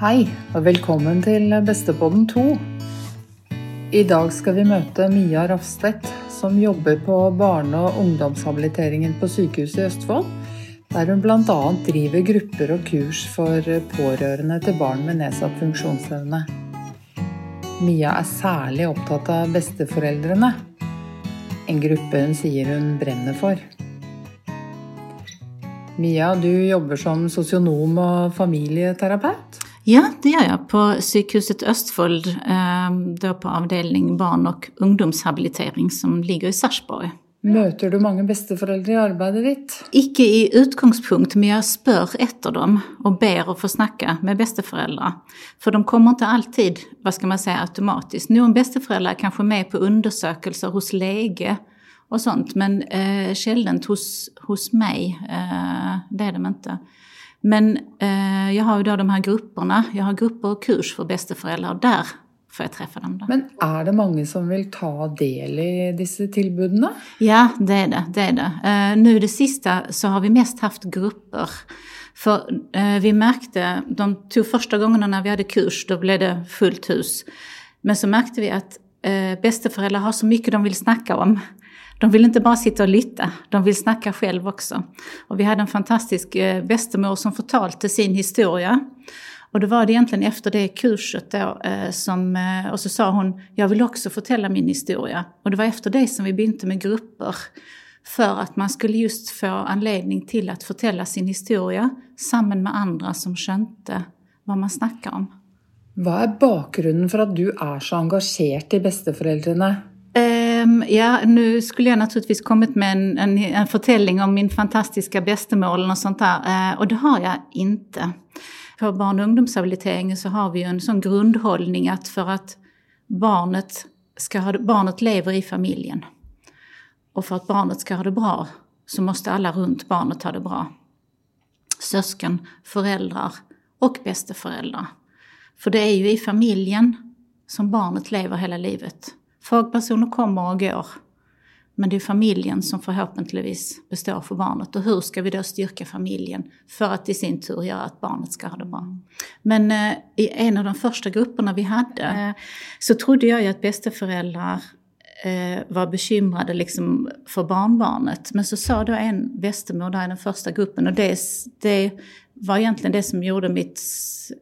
Hei, og velkommen til Bestepodden 2. I dag skal vi møte Mia Rafstedt, som jobber på barne- og ungdomshabiliteringen på Sykehuset i Østfold, der hun bl.a. driver grupper og kurs for pårørende til barn med nedsatt funksjonsevne. Mia er særlig opptatt av besteforeldrene, en gruppe hun sier hun brenner for. Mia, du jobber som sosionom og familieterapeut. Ja, det gör jag på Psykhuset Östfold, eh, då på avdelning barn och ungdomshabilitering som ligger i Sarpsborg. Møter du mange besteforeldre i arbeidet ditt? Icke i utgångspunkt, men jag spör efter dem och ber att få snacka med besteföräldrar. För de kommer inte alltid, vad ska man säga, automatiskt. Någon besteföräldrar är kanske med på undersökelser hos läge och sånt, men eh, sällan hos, hos mig. Eh, det är de inte. Men eh, jag har ju då de här grupperna, jag har grupper och kurs för besteföräldrar och där får jag träffa dem. Då. Men er det mange som vil ta del i disse tilbudene? Ja, det är det. det, är det. Eh, nu det sista så har vi mest haft grupper. För eh, vi märkte, de två första gångerna när vi hade kurs, då blev det fullt hus. Men så märkte vi att eh, besteföräldrar har så mycket de vill snacka om. De vill inte bara sitta och lytta, de vill snacka själv också. Och vi hade en fantastisk eh, bestemor som förtalte sin historia. Och då var det egentligen efter det kurset då eh, som, eh, och så sa hon, jag vill också fortälla min historia. Och det var efter det som vi begynte med grupper. För att man skulle just få anledning till att fortälla sin historia samman med andra som skönte vad man snackar om. Vad är bakgrunden för att du är så engagerad i besteforeldrene? Ehm, ja, nu skulle jag naturligtvis kommit med en, en, en förtällning om min fantastiska bästemål och sånt där. Ehm, och det har jag inte. På barn och ungdomshabiliteringen så har vi ju en sån grundhållning att för att barnet, ska ha, barnet lever i familjen. Och för att barnet ska ha det bra så måste alla runt barnet ha det bra. Sösken, föräldrar och bästeföräldrar. För det är ju i familjen som barnet lever hela livet. Fagpersoner kommer och går. Men det är familjen som förhoppningsvis består för barnet. Och hur ska vi då styrka familjen för att i sin tur göra att barnet ska ha det bra? Men eh, i en av de första grupperna vi hade eh, så trodde jag ju att bästeföräldrar eh, var bekymrade liksom för barnbarnet. Men så sa då en bästemor där i den första gruppen, och det, det var egentligen det som gjorde mitt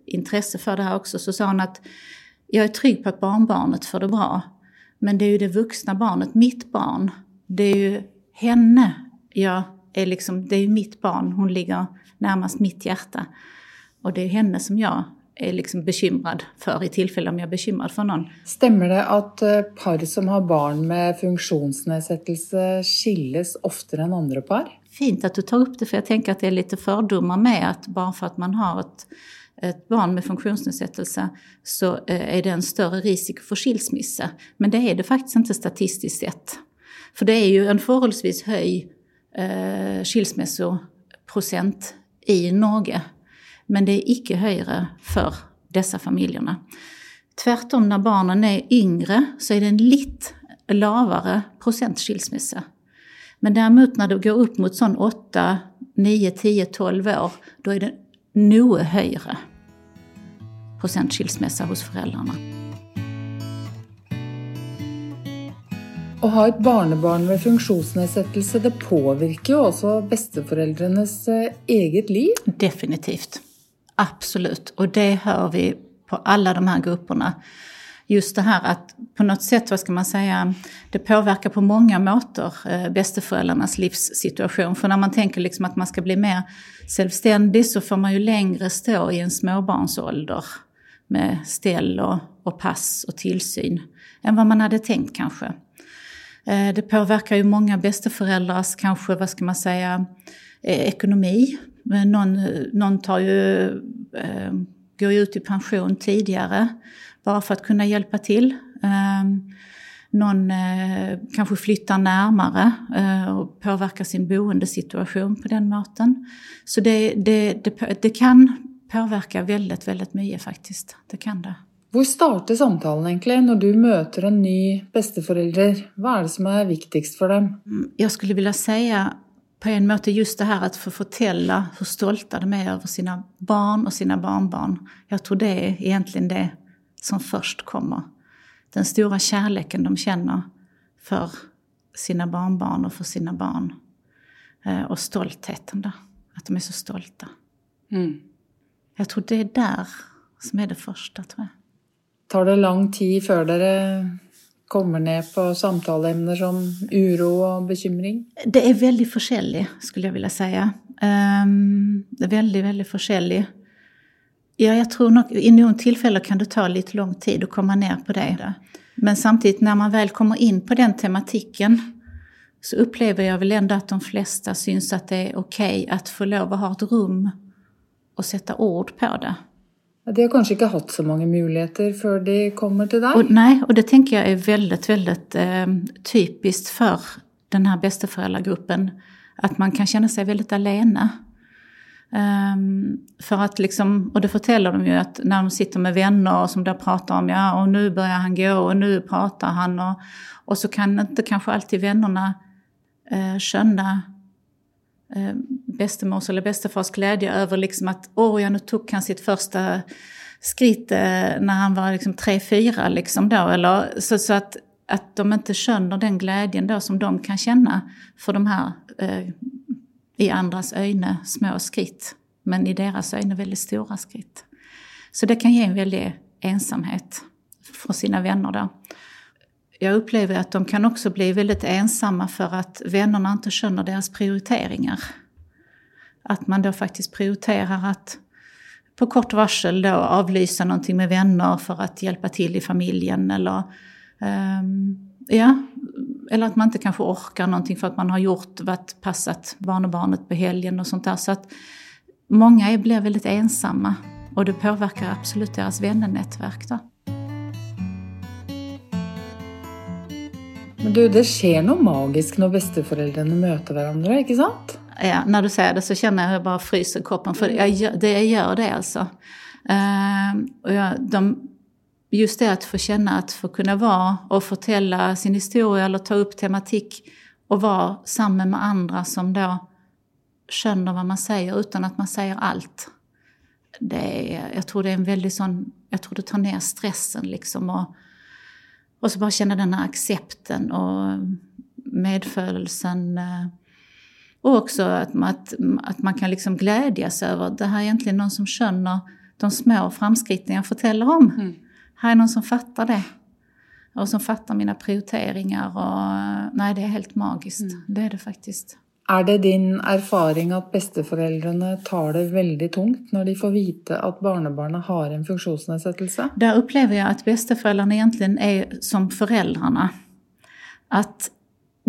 intresse för det här också, så sa hon att jag är trygg på att barnbarnet får det bra. Men det är ju det vuxna barnet, mitt barn. Det är ju henne jag är liksom, det är ju mitt barn, hon ligger närmast mitt hjärta. Och det är henne som jag är liksom bekymrad för i tillfälle om jag är bekymrad för någon. Stämmer det att eh, par som har barn med funktionsnedsättelse skilles oftare än andra par? Fint att du tar upp det, för jag tänker att det är lite fördomar med att bara för att man har ett, ett barn med funktionsnedsättelse så eh, är det en större risk för skilsmässa. Men det är det faktiskt inte statistiskt sett. För det är ju en förhållsvis hög eh, skilsmässoprocent i Norge. Men det är icke högre för dessa familjerna. Tvärtom när barnen är yngre så är det en lite lavare procent skilsmässa. Men däremot när det går upp mot sån 8, 9, 10, 12 år, då är det nog högre procent skilsmässa hos föräldrarna. Å ha et barnebarn med funksjonsnedsettelse det påvirker jo også besteforeldrenes eh, eget liv. Definitivt. Absolut. Och det hör vi på alla de här grupperna. Just det här att på något sätt, vad ska man säga, det påverkar på många måter eh, bästeföräldrarnas livssituation. För när man tänker liksom att man ska bli mer självständig så får man ju längre stå i en småbarnsålder med ställ och, och pass och tillsyn än vad man hade tänkt kanske. Eh, det påverkar ju många bästeföräldrars kanske, vad ska man säga, eh, ekonomi. Men någon, eh, någon tar ju, eh, går ju ut i pension tidigare bara för att kunna hjälpa till. Eh, någon eh, kanske flyttar närmare eh, och påverkar sin boendesituation på den måten. Så det, det, det, det kan påverka väldigt, väldigt mycket faktiskt. Det kan det. Hvor starter samtalen egentlig når du møter en ny besteforelder? Hva er det som er viktigst for dem? Mm, Jag skulle vilja säga på en måte just det här att få fortälla hur stolta de är över sina barn och sina barnbarn. Jag tror det är egentligen det som först kommer. Den stora kärleken de känner för sina barnbarn och för sina barn. Eh, och stoltheten där, att de är så stolta. Mm. Jag tror det är där som är det första, tror jag. Tar det lång tid för dere kommer ner på samtalsämnen som oro och bekymring? Det är väldigt forskjellig, skulle jag vilja säga. Um, det är väldigt, väldigt forskjellig. Ja, jag tror nog i någon tillfälle kan det ta lite lång tid att komma ner på det. Men samtidigt när man väl kommer in på den tematiken så upplever jag väl ändå att de flesta syns att det är okej okay att få lov att ha ett rum och sätta ord på det. De har kanske inte haft så många möjligheter för de kommer till dig? Och, nej, och det tänker jag är väldigt, väldigt eh, typiskt för den här bästeföräldragruppen. Att man kan känna sig väldigt alena. Um, för att liksom, och det förtäller de ju att när de sitter med vänner som då pratar om ja och nu börjar han gå och nu pratar han och, och så kan inte kanske alltid vännerna eh, uh, känna uh, eh, bästemors eller bästefars glädje över liksom att åh ja nu tog han sitt första skritt uh, eh, när han var liksom tre, fyra liksom då eller så, så att, att de inte känner den glädjen då som de kan känna för de här uh, i andras ögon små skritt, men i deras ögon väldigt stora skritt. Så det kan ge en väldig ensamhet för sina vänner då. Jag upplever att de kan också bli väldigt ensamma för att vännerna inte känner deras prioriteringar. Att man då faktiskt prioriterar att på kort varsel då avlysa någonting med vänner för att hjälpa till i familjen eller um, ja, eller att man inte kanske orkar någonting för att man har gjort, varit passat barnbarnet på helgen och sånt där. Så att många blir väldigt ensamma och det påverkar absolut deras vänernätverk. Då. Men du, det sker något magiskt när besteföräldrarna möter varandra, inte sant? Ja, när du säger det så känner jag hur jag bara fryser kroppen, för jag, det, jag gör det alltså. Uh, och jag, de just det att få känna att få kunna vara och fortälla sin historia eller ta upp tematik och vara samman med andra som då känner vad man säger utan att man säger allt. Det är, jag tror det är en väldigt sån, jag tror det tar ner stressen liksom och, och så bara känna den här accepten och medfödelsen. Eh, och också att man, att, att man kan liksom glädjas över att det här är egentligen någon som känner de små framskritten jag förtäller om. Mm. Här är någon som fattar det. Och som fattar mina prioriteringar. Och, nej, det är helt magiskt. Mm. Det är det faktiskt. Är det din erfaring att besteföräldrarna tar det väldigt tungt när de får veta att barnbarnen har en funktionsnedsättelse? Där upplever jag att besteföräldrarna egentligen är som föräldrarna. Att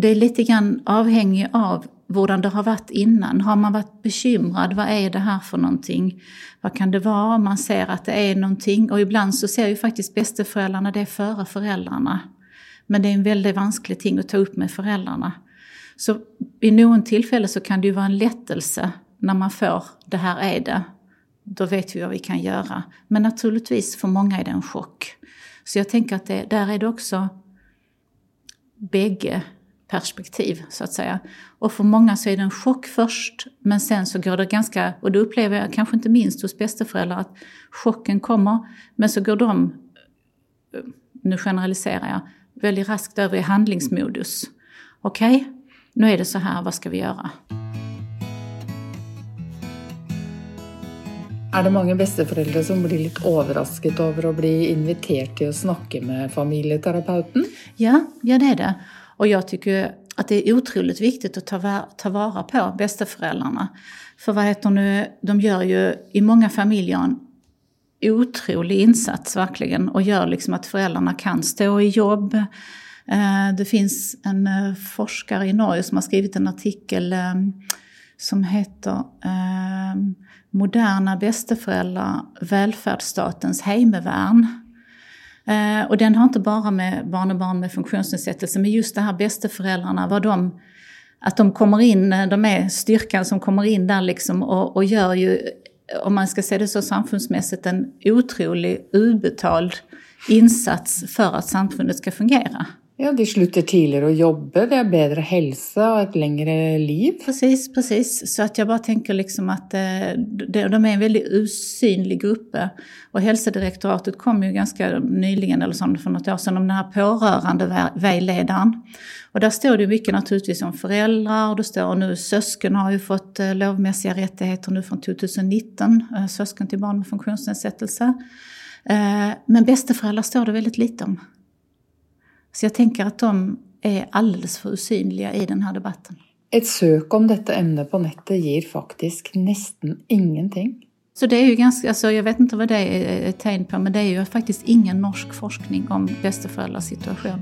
det är lite grann avhängigt av hur det har varit innan. Har man varit bekymrad, vad är det här för någonting? Vad kan det vara? Man ser att det är någonting och ibland så ser ju faktiskt bästeföräldrarna det före föräldrarna. Men det är en väldigt vansklig ting att ta upp med föräldrarna. Så vid någon tillfälle så kan det ju vara en lättelse när man får det här är det. Då vet vi vad vi kan göra. Men naturligtvis för många är det en chock. Så jag tänker att det, där är det också bägge perspektiv så att säga. Och för många så är det en chock först men sen så går det ganska, och det upplever jag kanske inte minst hos bästeföräldrar, att chocken kommer men så går de, nu generaliserar jag, väldigt raskt över i handlingsmodus. Okej, okay, nu är det så här, vad ska vi göra? Är det många besteföräldrar som blir lite överraskade över att bli inviterade till att snacka med familjeterapeuten? Ja, ja det är det. Och jag tycker att det är otroligt viktigt att ta, ta vara på bästeföräldrarna. För vad heter nu, de gör ju i många familjer en otrolig insats verkligen och gör liksom att föräldrarna kan stå i jobb. Eh, det finns en eh, forskare i Norge som har skrivit en artikel eh, som heter Moderna bästeföräldrar, välfärdsstatens heimevärn. Eh, och den har inte bara med barn och barn med funktionsnedsättelse, men just det här bästeföräldrarna, vad de, att de kommer in, eh, de är styrkan som kommer in där liksom och, och gör ju, om man ska se det så samfundsmässigt, en otrolig ubetald insats för att samfundet ska fungera. Ja, de slutar tidigare att jobba, det är bättre hälsa och ett längre liv. Precis, precis. Så att jag bara tänker liksom att eh, de är en väldigt osynlig grupp. Och hälsodirektoratet kom ju ganska nyligen, eller som för något år sedan, om den här pårörande vägledaren. Och där står det mycket naturligtvis om föräldrar och det står nu sösken har ju fått eh, lovmässiga rättigheter nu från 2019, eh, sösken till barn med funktionsnedsättelse. Men bästeföräldrar står det väldigt lite om. Så jag tänker att de är alldeles för usynliga i den här debatten. Ett sök om detta ämne på nätet ger faktiskt nästan ingenting. Så det är ju ganska, alltså jag vet inte vad det är ett tecken på, men det är ju faktiskt ingen norsk forskning om bästeföräldrars situation.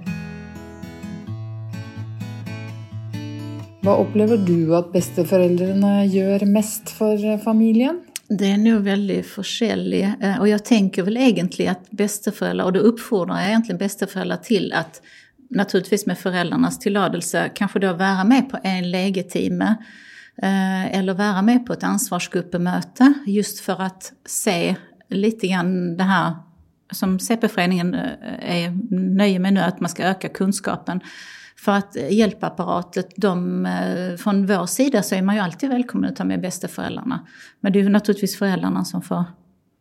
Vad upplever du att bästeföräldrarna gör mest för familjen? Det är nog väldigt försäljlig. Eh, och jag tänker väl egentligen att bästeföräldrar, och då uppfordrar jag egentligen bästeföräldrar till att naturligtvis med föräldrarnas tillåtelse kanske då vara med på en legetimme eh, eller vara med på ett ansvarsgruppemöte just för att se lite grann det här som CP-föreningen eh, är nöjer med nu, att man ska öka kunskapen. För att hjälpapparatet, de, eh, från vår sida så är man ju alltid välkommen att ta med bästeföräldrarna. Men det är ju naturligtvis föräldrarna som får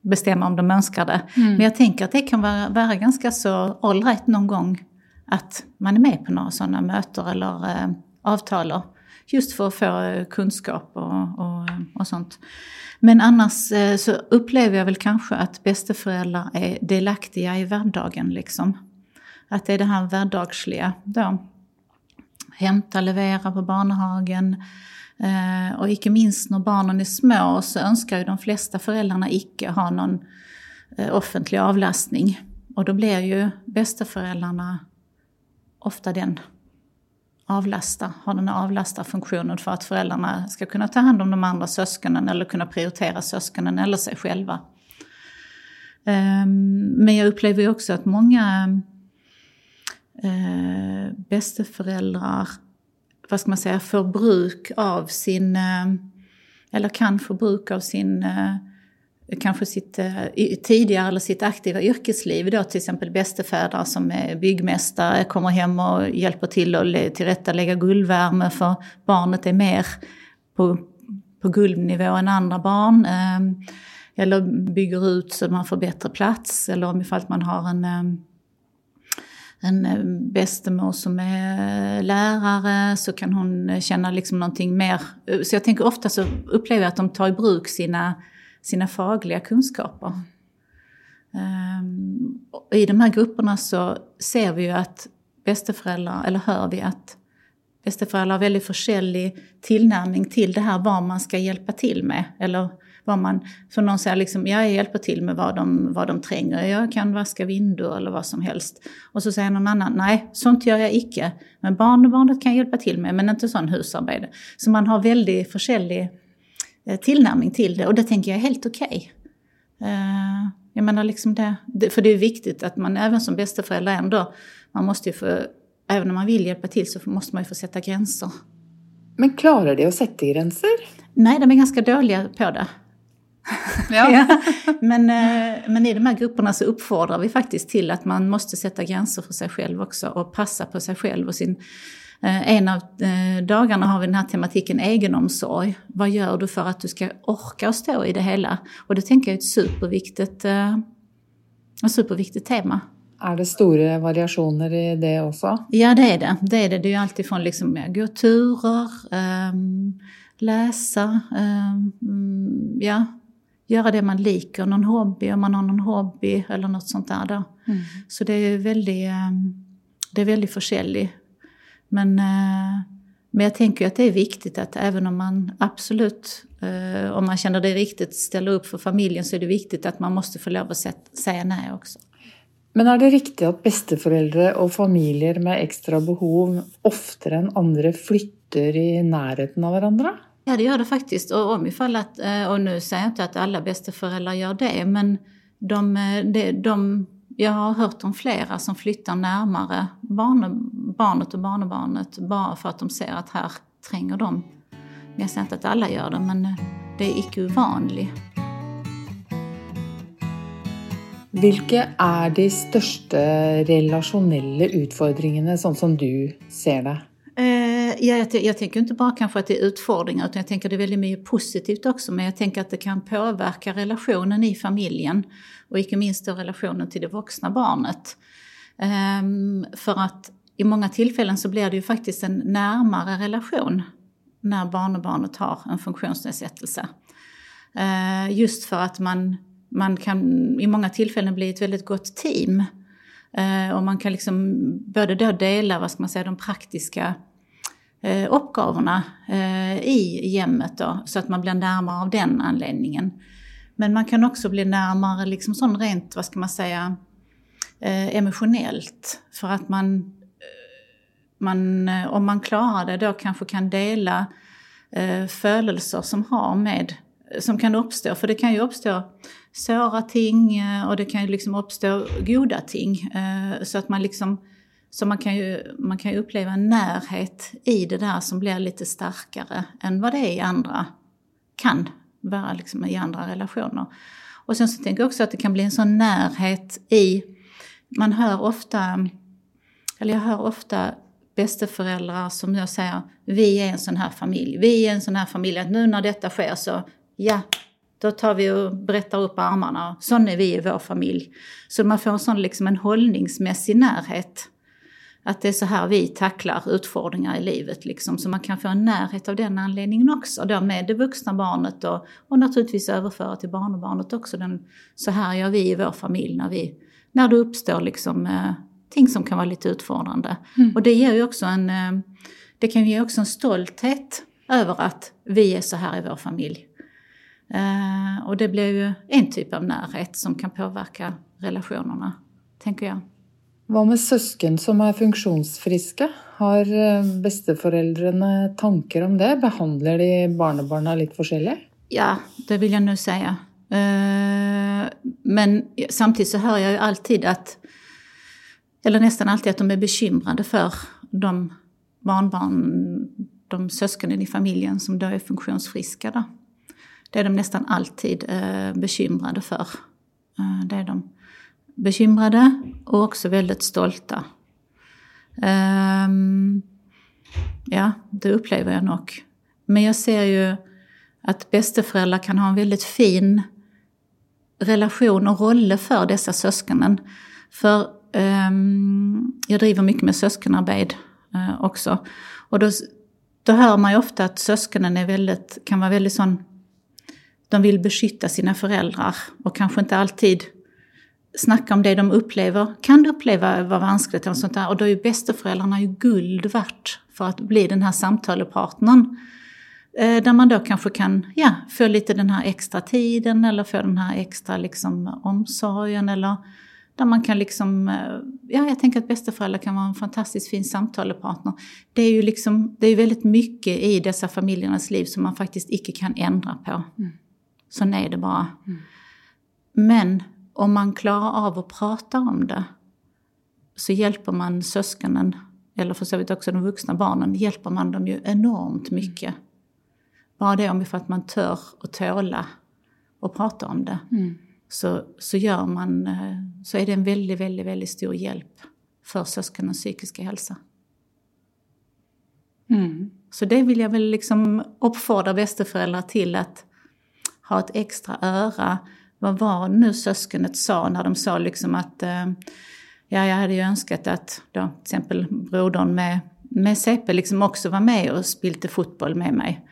bestämma om de önskar det. Mm. Men jag tänker att det kan vara, vara ganska så all right någon gång att man är med på några sådana möten eller eh, avtaler. Just för att få eh, kunskap och, och, och sånt. Men annars eh, så upplever jag väl kanske att bästeföräldrar är delaktiga i vardagen. Liksom. Att det är det här vardagsliga. Då hämta, leverera på barnhagen. Eh, och icke minst när barnen är små så önskar ju de flesta föräldrarna icke ha någon eh, offentlig avlastning. Och då blir ju bästa föräldrarna ofta den avlasta, har den avlastarfunktionen för att föräldrarna ska kunna ta hand om de andra syskonen eller kunna prioritera syskonen eller sig själva. Ehm, men jag upplever ju också att många eh, bästeföräldrar, vad ska man säga, får bruk av sin, eh, eller kan få bruk av sin eh, kanske sitt eh, tidigare eller sitt aktiva yrkesliv då till exempel bästefäder som är byggmästare kommer hem och hjälper till att tillrättalägga guldvärme för barnet är mer på, på guldnivå än andra barn. Eh, eller bygger ut så man får bättre plats eller om ifall man har en eh, en eh, bestemor bästemor som är lärare så kan hon eh, känna liksom någonting mer. Så jag tänker ofta så upplever jag att de tar i bruk sina, sina fagliga kunskaper. Um, I de här grupperna så ser vi ju att bästeföräldrar, eller hör vi att bästeföräldrar har väldigt försäljlig tillnärmning till det här vad man ska hjälpa till med. Eller vad man, för någon säger liksom, jag hjälper till med vad de, vad de tränger, jag kan vaska vinduer eller vad som helst. Och så säger någon annan, nej sånt gör jag icke. Men barnbarnet kan hjälpa till med, men inte sån husarbete. Så man har väldigt försäljlig eh, tillnärmning till det och det tänker jag är helt okej. Okay. Eh, jag menar liksom det, för det är viktigt att man även som bästeförälder ändå, man måste ju få, även om man vill hjälpa till så måste man ju få sätta gränser. Men klarar det att sätta gränser? Nej, de är ganska dåliga på det. Ja. ja. Men, eh, men i de här grupperna så uppfordrar vi faktiskt till att man måste sätta gränser för sig själv också och passa på sig själv och sin eh, en av eh, dagarna har vi den här tematiken egenomsorg. Vad gör du för att du ska orka och stå i det hela? Och det tänker jag är ett superviktigt, ett superviktigt tema. Är det stora variationer i det också? Ja, det är det. Det är det. Det är ju alltifrån liksom, gå turer, um, läsa, um, ja, göra det man liker, någon hobby om man har någon hobby eller något sånt där. Då. Mm. Så det är väldigt, ehm, det är väldigt försäljligt. Men, eh, men jag tänker att det är viktigt att även om man absolut, eh, om man känner det är ställer upp för familjen så är det viktigt att man måste få lov att säga nej också. Men är det riktigt att bästeföräldrar och familjer med extra behov oftare än andra flyttar i närheten av varandra? Ja, det gör det faktiskt. Och, om ifall att, eh, och nu säger jag inte att alla bästa föräldrar gör det, men de, eh, de, de, jag har hört om flera som flyttar närmare barn, barnet och barnbarnet bara för att de ser att här tränger de. Jag säger inte att alla gör det, men eh, det är icke ovanligt. Vilka är de största relationella utmaningarna sånt som du ser det? Ja, jag, jag, tänker inte bara kanske att det är utfordringar utan jag tänker att det är väldigt mycket positivt också. Men jag tänker att det kan påverka relationen i familjen och icke minst då relationen till det vuxna barnet. Um, för att i många tillfällen så blir det ju faktiskt en närmare relation när barnbarnet har en funktionsnedsättelse. Uh, just för att man, man kan i många tillfällen bli ett väldigt gott team. Uh, och man kan liksom både då dela vad ska man säga, de praktiska Eh, uh, uppgifterna eh, i hemmet då, så att man blir närmare av den anledningen. Men man kan också bli närmare liksom sån rent, vad ska man säga, eh, emotionellt. För att man, eh, man, om man klarar det då kanske kan dela eh, födelser som har med som kan uppstå, för det kan ju uppstå svåra ting och det kan ju liksom uppstå goda ting. Så att man liksom, så man kan, ju, man kan ju uppleva en närhet i det där som blir lite starkare än vad det är i andra, kan vara liksom i andra relationer. Och sen så tänker jag också att det kan bli en sån närhet i man hör ofta, eller jag hör ofta bästeföräldrar som jag säger, vi är en sån här familj, vi är en sån här familj, att nu när detta sker så, ja, då tar vi och berättar upp armarna, sån är vi i vår familj. Så man får en sån liksom en hållningsmässig närhet. Att det är så här vi tacklar utfordringar i livet. Liksom. Så man kan få en närhet av den anledningen också. Då med det vuxna barnet och, och naturligtvis överföra till barnbarnet också. Den, så här gör vi i vår familj när vi när det uppstår liksom, eh, ting som kan vara lite utfordrande. Mm. Och det ger ju också en, eh, det kan ge också en stolthet över att vi är så här i vår familj. Eh, och det blir ju en typ av närhet som kan påverka relationerna, tänker jag. Vad med syskon som är funktionsfriska? Har eh, tankar om det? Behandlar de barnbarnen lite olika? Ja, det vill jag nu säga. Men samtidigt så hör jag ju alltid att, eller nästan alltid att de är bekymrade för de barnbarn, de syskonen i familjen som då är funktionsfriska. Då. Det är de nästan alltid eh, bekymrade för. Eh, det är de bekymrade och också väldigt stolta. Um, ja, det upplever jag nog. Men jag ser ju att bästeföräldrar kan ha en väldigt fin relation och roll för dessa syskonen. För um, jag driver mycket med syskonarbete uh, också. Och då, då hör man ju ofta att syskonen är väldigt, kan vara väldigt sån, de vill beskytta sina föräldrar och kanske inte alltid snacka om det de upplever, kan uppleva vara vanskligt eller sånt där. Och då är ju bästeföräldrarna ju guld värt för att bli den här samtalepartnern. Eh, där man då kanske kan ja, få lite den här extra tiden eller få den här extra liksom, omsorgen. Eller där man kan liksom, eh, ja jag tänker att bästeföräldrar kan vara en fantastiskt fin samtalepartner. Det är ju liksom, det är väldigt mycket i dessa familjernas liv som man faktiskt icke kan ändra på. Mm. Så är det bara. Mm. Men om man klarar av att prata om det så hjälper man syskonen, eller för så vitt också de vuxna barnen, hjälper man dem ju enormt mycket. Bara det om för att man tör och tåla och prata om det. Mm. Så, så, gör man, eh, så är det en väldigt, väldigt, väldigt stor hjälp för syskonens psykiska hälsa. Mm. Så det vill jag väl liksom uppfordra bästeföräldrar till att ha ett extra öra. Vad var nu syskonet sa när de sa liksom att eh, ja, jag hade ju önskat att då, till exempel brodern med, med CP liksom också var med och spilte fotboll med mig.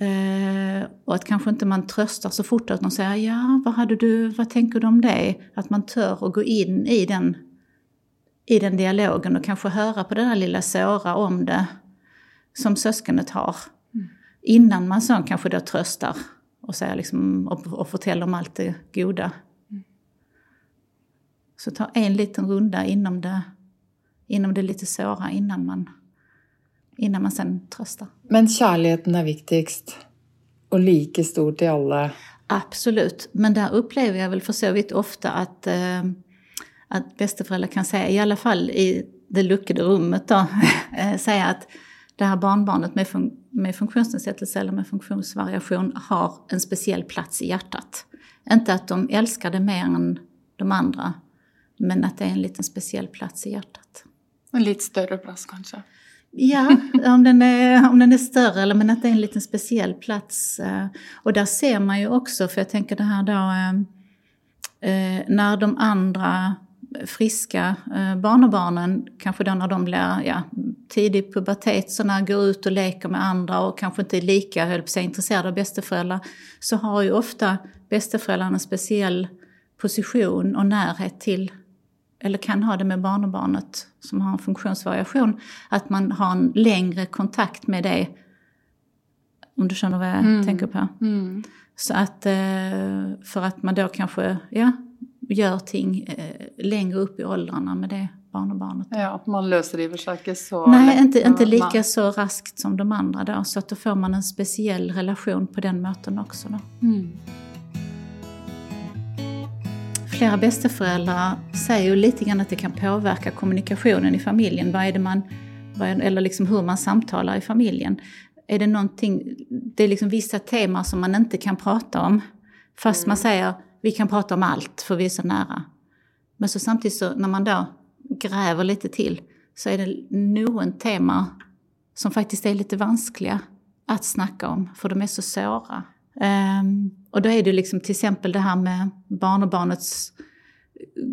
Eh, och att kanske inte man tröstar så fort att de säger ja, vad, hade du, vad tänker du om det? Att man tör att gå in i den, i den dialogen och kanske höra på det där lilla såra om det som syskonet har. Mm. Innan man sen kanske då tröstar och, säger liksom, och, och förtäller om allt det goda. Mm. Så ta en liten runda inom det, inom det lite såra innan man innan man sen tröstar. Men kärleken är viktigast och lika stor till alla? Absolut, men där upplever jag väl för så vitt ofta att, eh, att bästeföräldrar kan säga, i alla fall i det luckade rummet då, eh, säga att det här barnbarnet med, fun med funktionsnedsättelse eller med funktionsvariation har en speciell plats i hjärtat. Inte att de älskar det mer än de andra. Men att det är en liten speciell plats i hjärtat. En lite större plats kanske? Ja, om den, är, om den är större, eller men att det är en liten speciell plats. Eh, och där ser man ju också, för jag tänker det här då, eh, när de andra friska barnabarnen, kanske då när de blir ja, tidig pubertet, så när går ut och leker med andra och kanske inte är lika höll på sig, intresserade av bästeföräldrar, så har ju ofta bästeföräldrarna en speciell position och närhet till, eller kan ha det med barnbarnet som har en funktionsvariation, att man har en längre kontakt med det, om du känner vad jag mm. tänker på. Mm. Så att, eh, för att man då kanske, ja, gör ting eh, längre upp i åldrarna med det barnbarnet. Ja, man löser det i sig inte så Nej, lätt. inte, inte lika man... så raskt som de andra då. Så att då får man en speciell relation på den möten också. Då. Mm. Flera bästeföräldrar säger ju lite grann att det kan påverka kommunikationen i familjen. Vad är det man, eller liksom hur man samtalar i familjen. Är det någonting, det är liksom vissa teman som man inte kan prata om. Fast mm. man säger vi kan prata om allt för vi är så nära. Men så samtidigt så när man då gräver lite till så är det nog en tema som faktiskt är lite vanskliga att snacka om för de är så svåra. Um, ehm, och då är det liksom till exempel det här med barn och barnets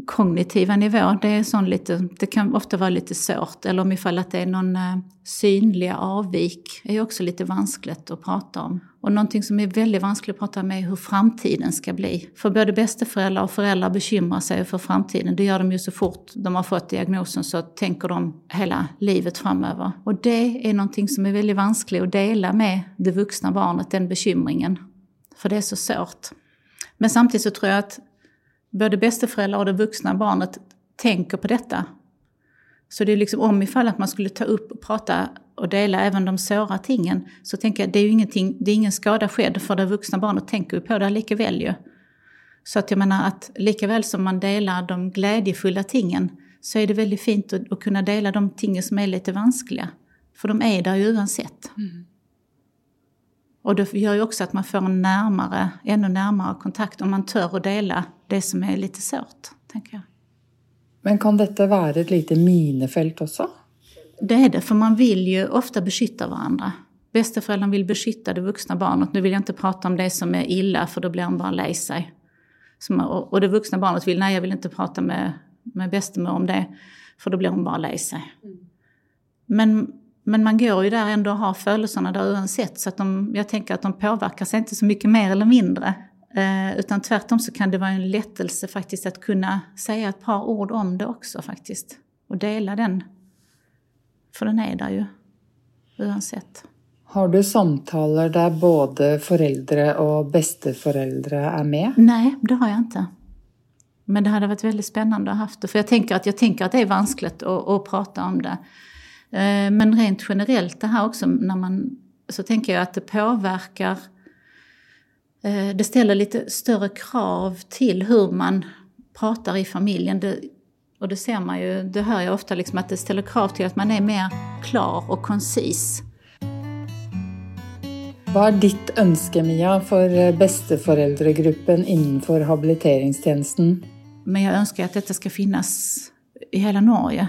kognitiva nivå, det, är sån lite, det kan ofta vara lite svårt. Eller om ifall att det är någon eh, synlig avvik är också lite vanskligt att prata om. Och någonting som är väldigt vanskligt att prata om är hur framtiden ska bli. För både bästeföräldrar och föräldrar bekymrar sig för framtiden. Det gör de ju så fort de har fått diagnosen så tänker de hela livet framöver. Och det är någonting som är väldigt vanskligt att dela med det vuxna barnet, den bekymringen. För det är så svårt. Men samtidigt så tror jag att både bästeföräldrar och det vuxna barnet tänker på detta. Så det är liksom om ifall att man skulle ta upp och prata och dela även de svåra tingen så tänker jag det är ju ingenting, det är ingen skada skedd för det vuxna barnet tänker ju på det likaväl ju. Så att jag menar att likaväl som man delar de glädjefulla tingen så är det väldigt fint att, att kunna dela de tingen som är lite vanskliga. För de är där ju oavsett. Mm. Och det gör ju också att man får en närmare, ännu närmare kontakt om man tör att dela det som är lite svårt, tänker jag. Men kan detta vara ett litet minefält också? Det är det, för man vill ju ofta beskytta varandra. Bästeföräldern vill beskytta det vuxna barnet. Nu vill jag inte prata om det som är illa, för då blir han bara lej sig. Och det vuxna barnet vill, nej jag vill inte prata med, med bästemor om det, för då blir hon bara lej sig. Mm. Men men man går ju där ändå och har födelserna där oavsett så att de, jag tänker att de påverkar sig inte så mycket mer eller mindre. Eh, utan tvärtom så kan det vara en lättelse faktiskt att kunna säga ett par ord om det också faktiskt. Och dela den. För den är där ju oavsett. Har du samtal där både föräldrar och bästeföräldrar är med? Nej, det har jag inte. Men det hade varit väldigt spännande att ha haft det. För jag tänker att, jag tänker att det är vanskligt att, att prata om det. Eh, men rent generellt det här också när man, så tänker jag att det påverkar, eh, det ställer lite större krav till hur man pratar i familjen. Det, och det ser man ju, det hör jag ofta liksom att det ställer krav till att man är mer klar och koncis. Vad är ditt önske Mia för eh, bästeföräldragruppen innanför habiliteringstjänsten? Men jag önskar att detta ska finnas i hela Norge.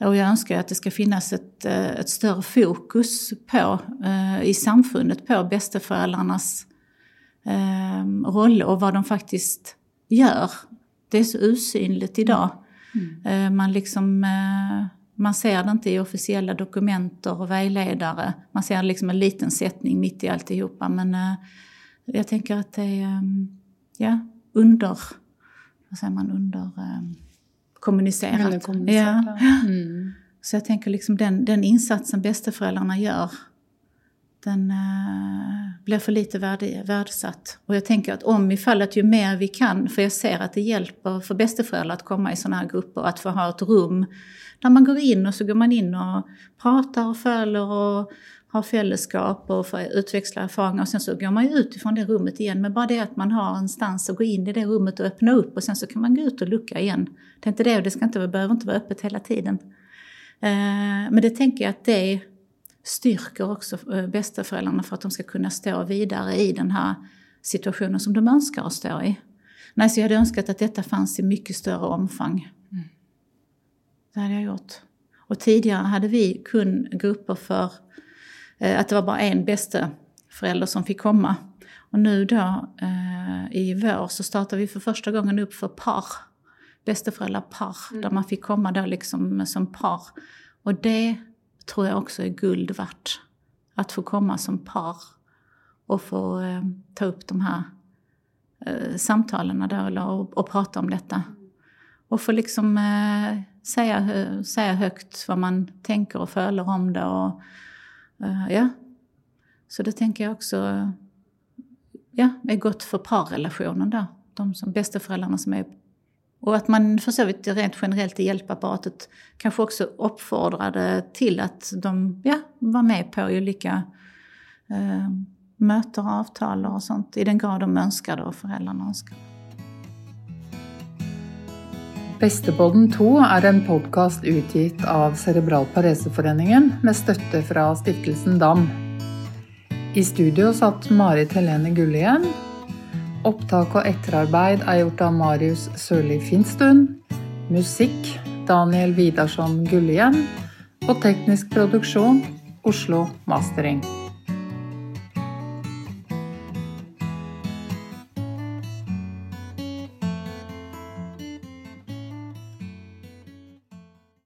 Och jag önskar att det ska finnas ett, eh, ett större fokus på, eh, i samfundet på bästeföräldrarnas eh, roll och vad de faktiskt gör. Det är så usynligt idag. Mm. Man, liksom, man ser det inte i officiella dokument och vägledare. Man ser liksom en liten sättning mitt i alltihopa. Men jag tänker att det är ja, under, vad säger man, under kommunicerat. kommunicerat. Ja. Mm. Så jag tänker liksom den, den insatsen bästeföräldrarna gör, den uh, blir för lite värd, värdesatt. Och jag tänker att om ifall att ju mer vi kan, för jag ser att det hjälper för bästeföräldrar att komma i sådana här grupper, att få ha ett rum där man går in och så går man in och pratar och följer och har fällskap och utväxla erfarenheter och sen så går man ju ut ifrån det rummet igen. Men bara det att man har en stans att gå in i det rummet och öppna upp och sen så kan man gå ut och lucka igen. Det är inte det det ska inte, behöver inte vara öppet hela tiden. Eh, men det tänker jag att det styrker också eh, bästeföräldrarna för att de ska kunna stå vidare i den här situationen som de önskar att stå i. Nej, så jag hade önskat att detta fanns i mycket större omfång. Mm. Det hade jag gjort. Och tidigare hade vi kundgrupper för eh, att det var bara en bästa förälder som fick komma. Och nu då eh, i vår så startar vi för första gången upp för par. Bästeföräldrapar. Mm. Där man fick komma då liksom som par. Och det tror jag också är guld värt. Att få komma som par och få eh, ta upp de här eh, samtalen där, eller, och, och, prata om detta. Och få liksom eh, säga, säga högt vad man tänker och följer om det. Och, eh, Eh, ja. Så det tänker jag också ja, är gott för parrelationen där. De som bästeföräldrarna som är och att man för så vitt rent generellt i hjälpapparatet kanske också uppfordrade till att de ja, var med på olika eh, möten, avtal och sånt i den grad de önskade och föräldrarna önskade. Bestepodden 2 är en podcast utgitt av Cerebral Pareseforeningen med stöd från stiftelsen DAM. I studio satt Marit Helene Gullien Opptak og etterarbeid er gjort av Marius Sørli Finstun. Musikk Daniel Vidarsson Gullien. Og teknisk produksjon Oslo Mastering.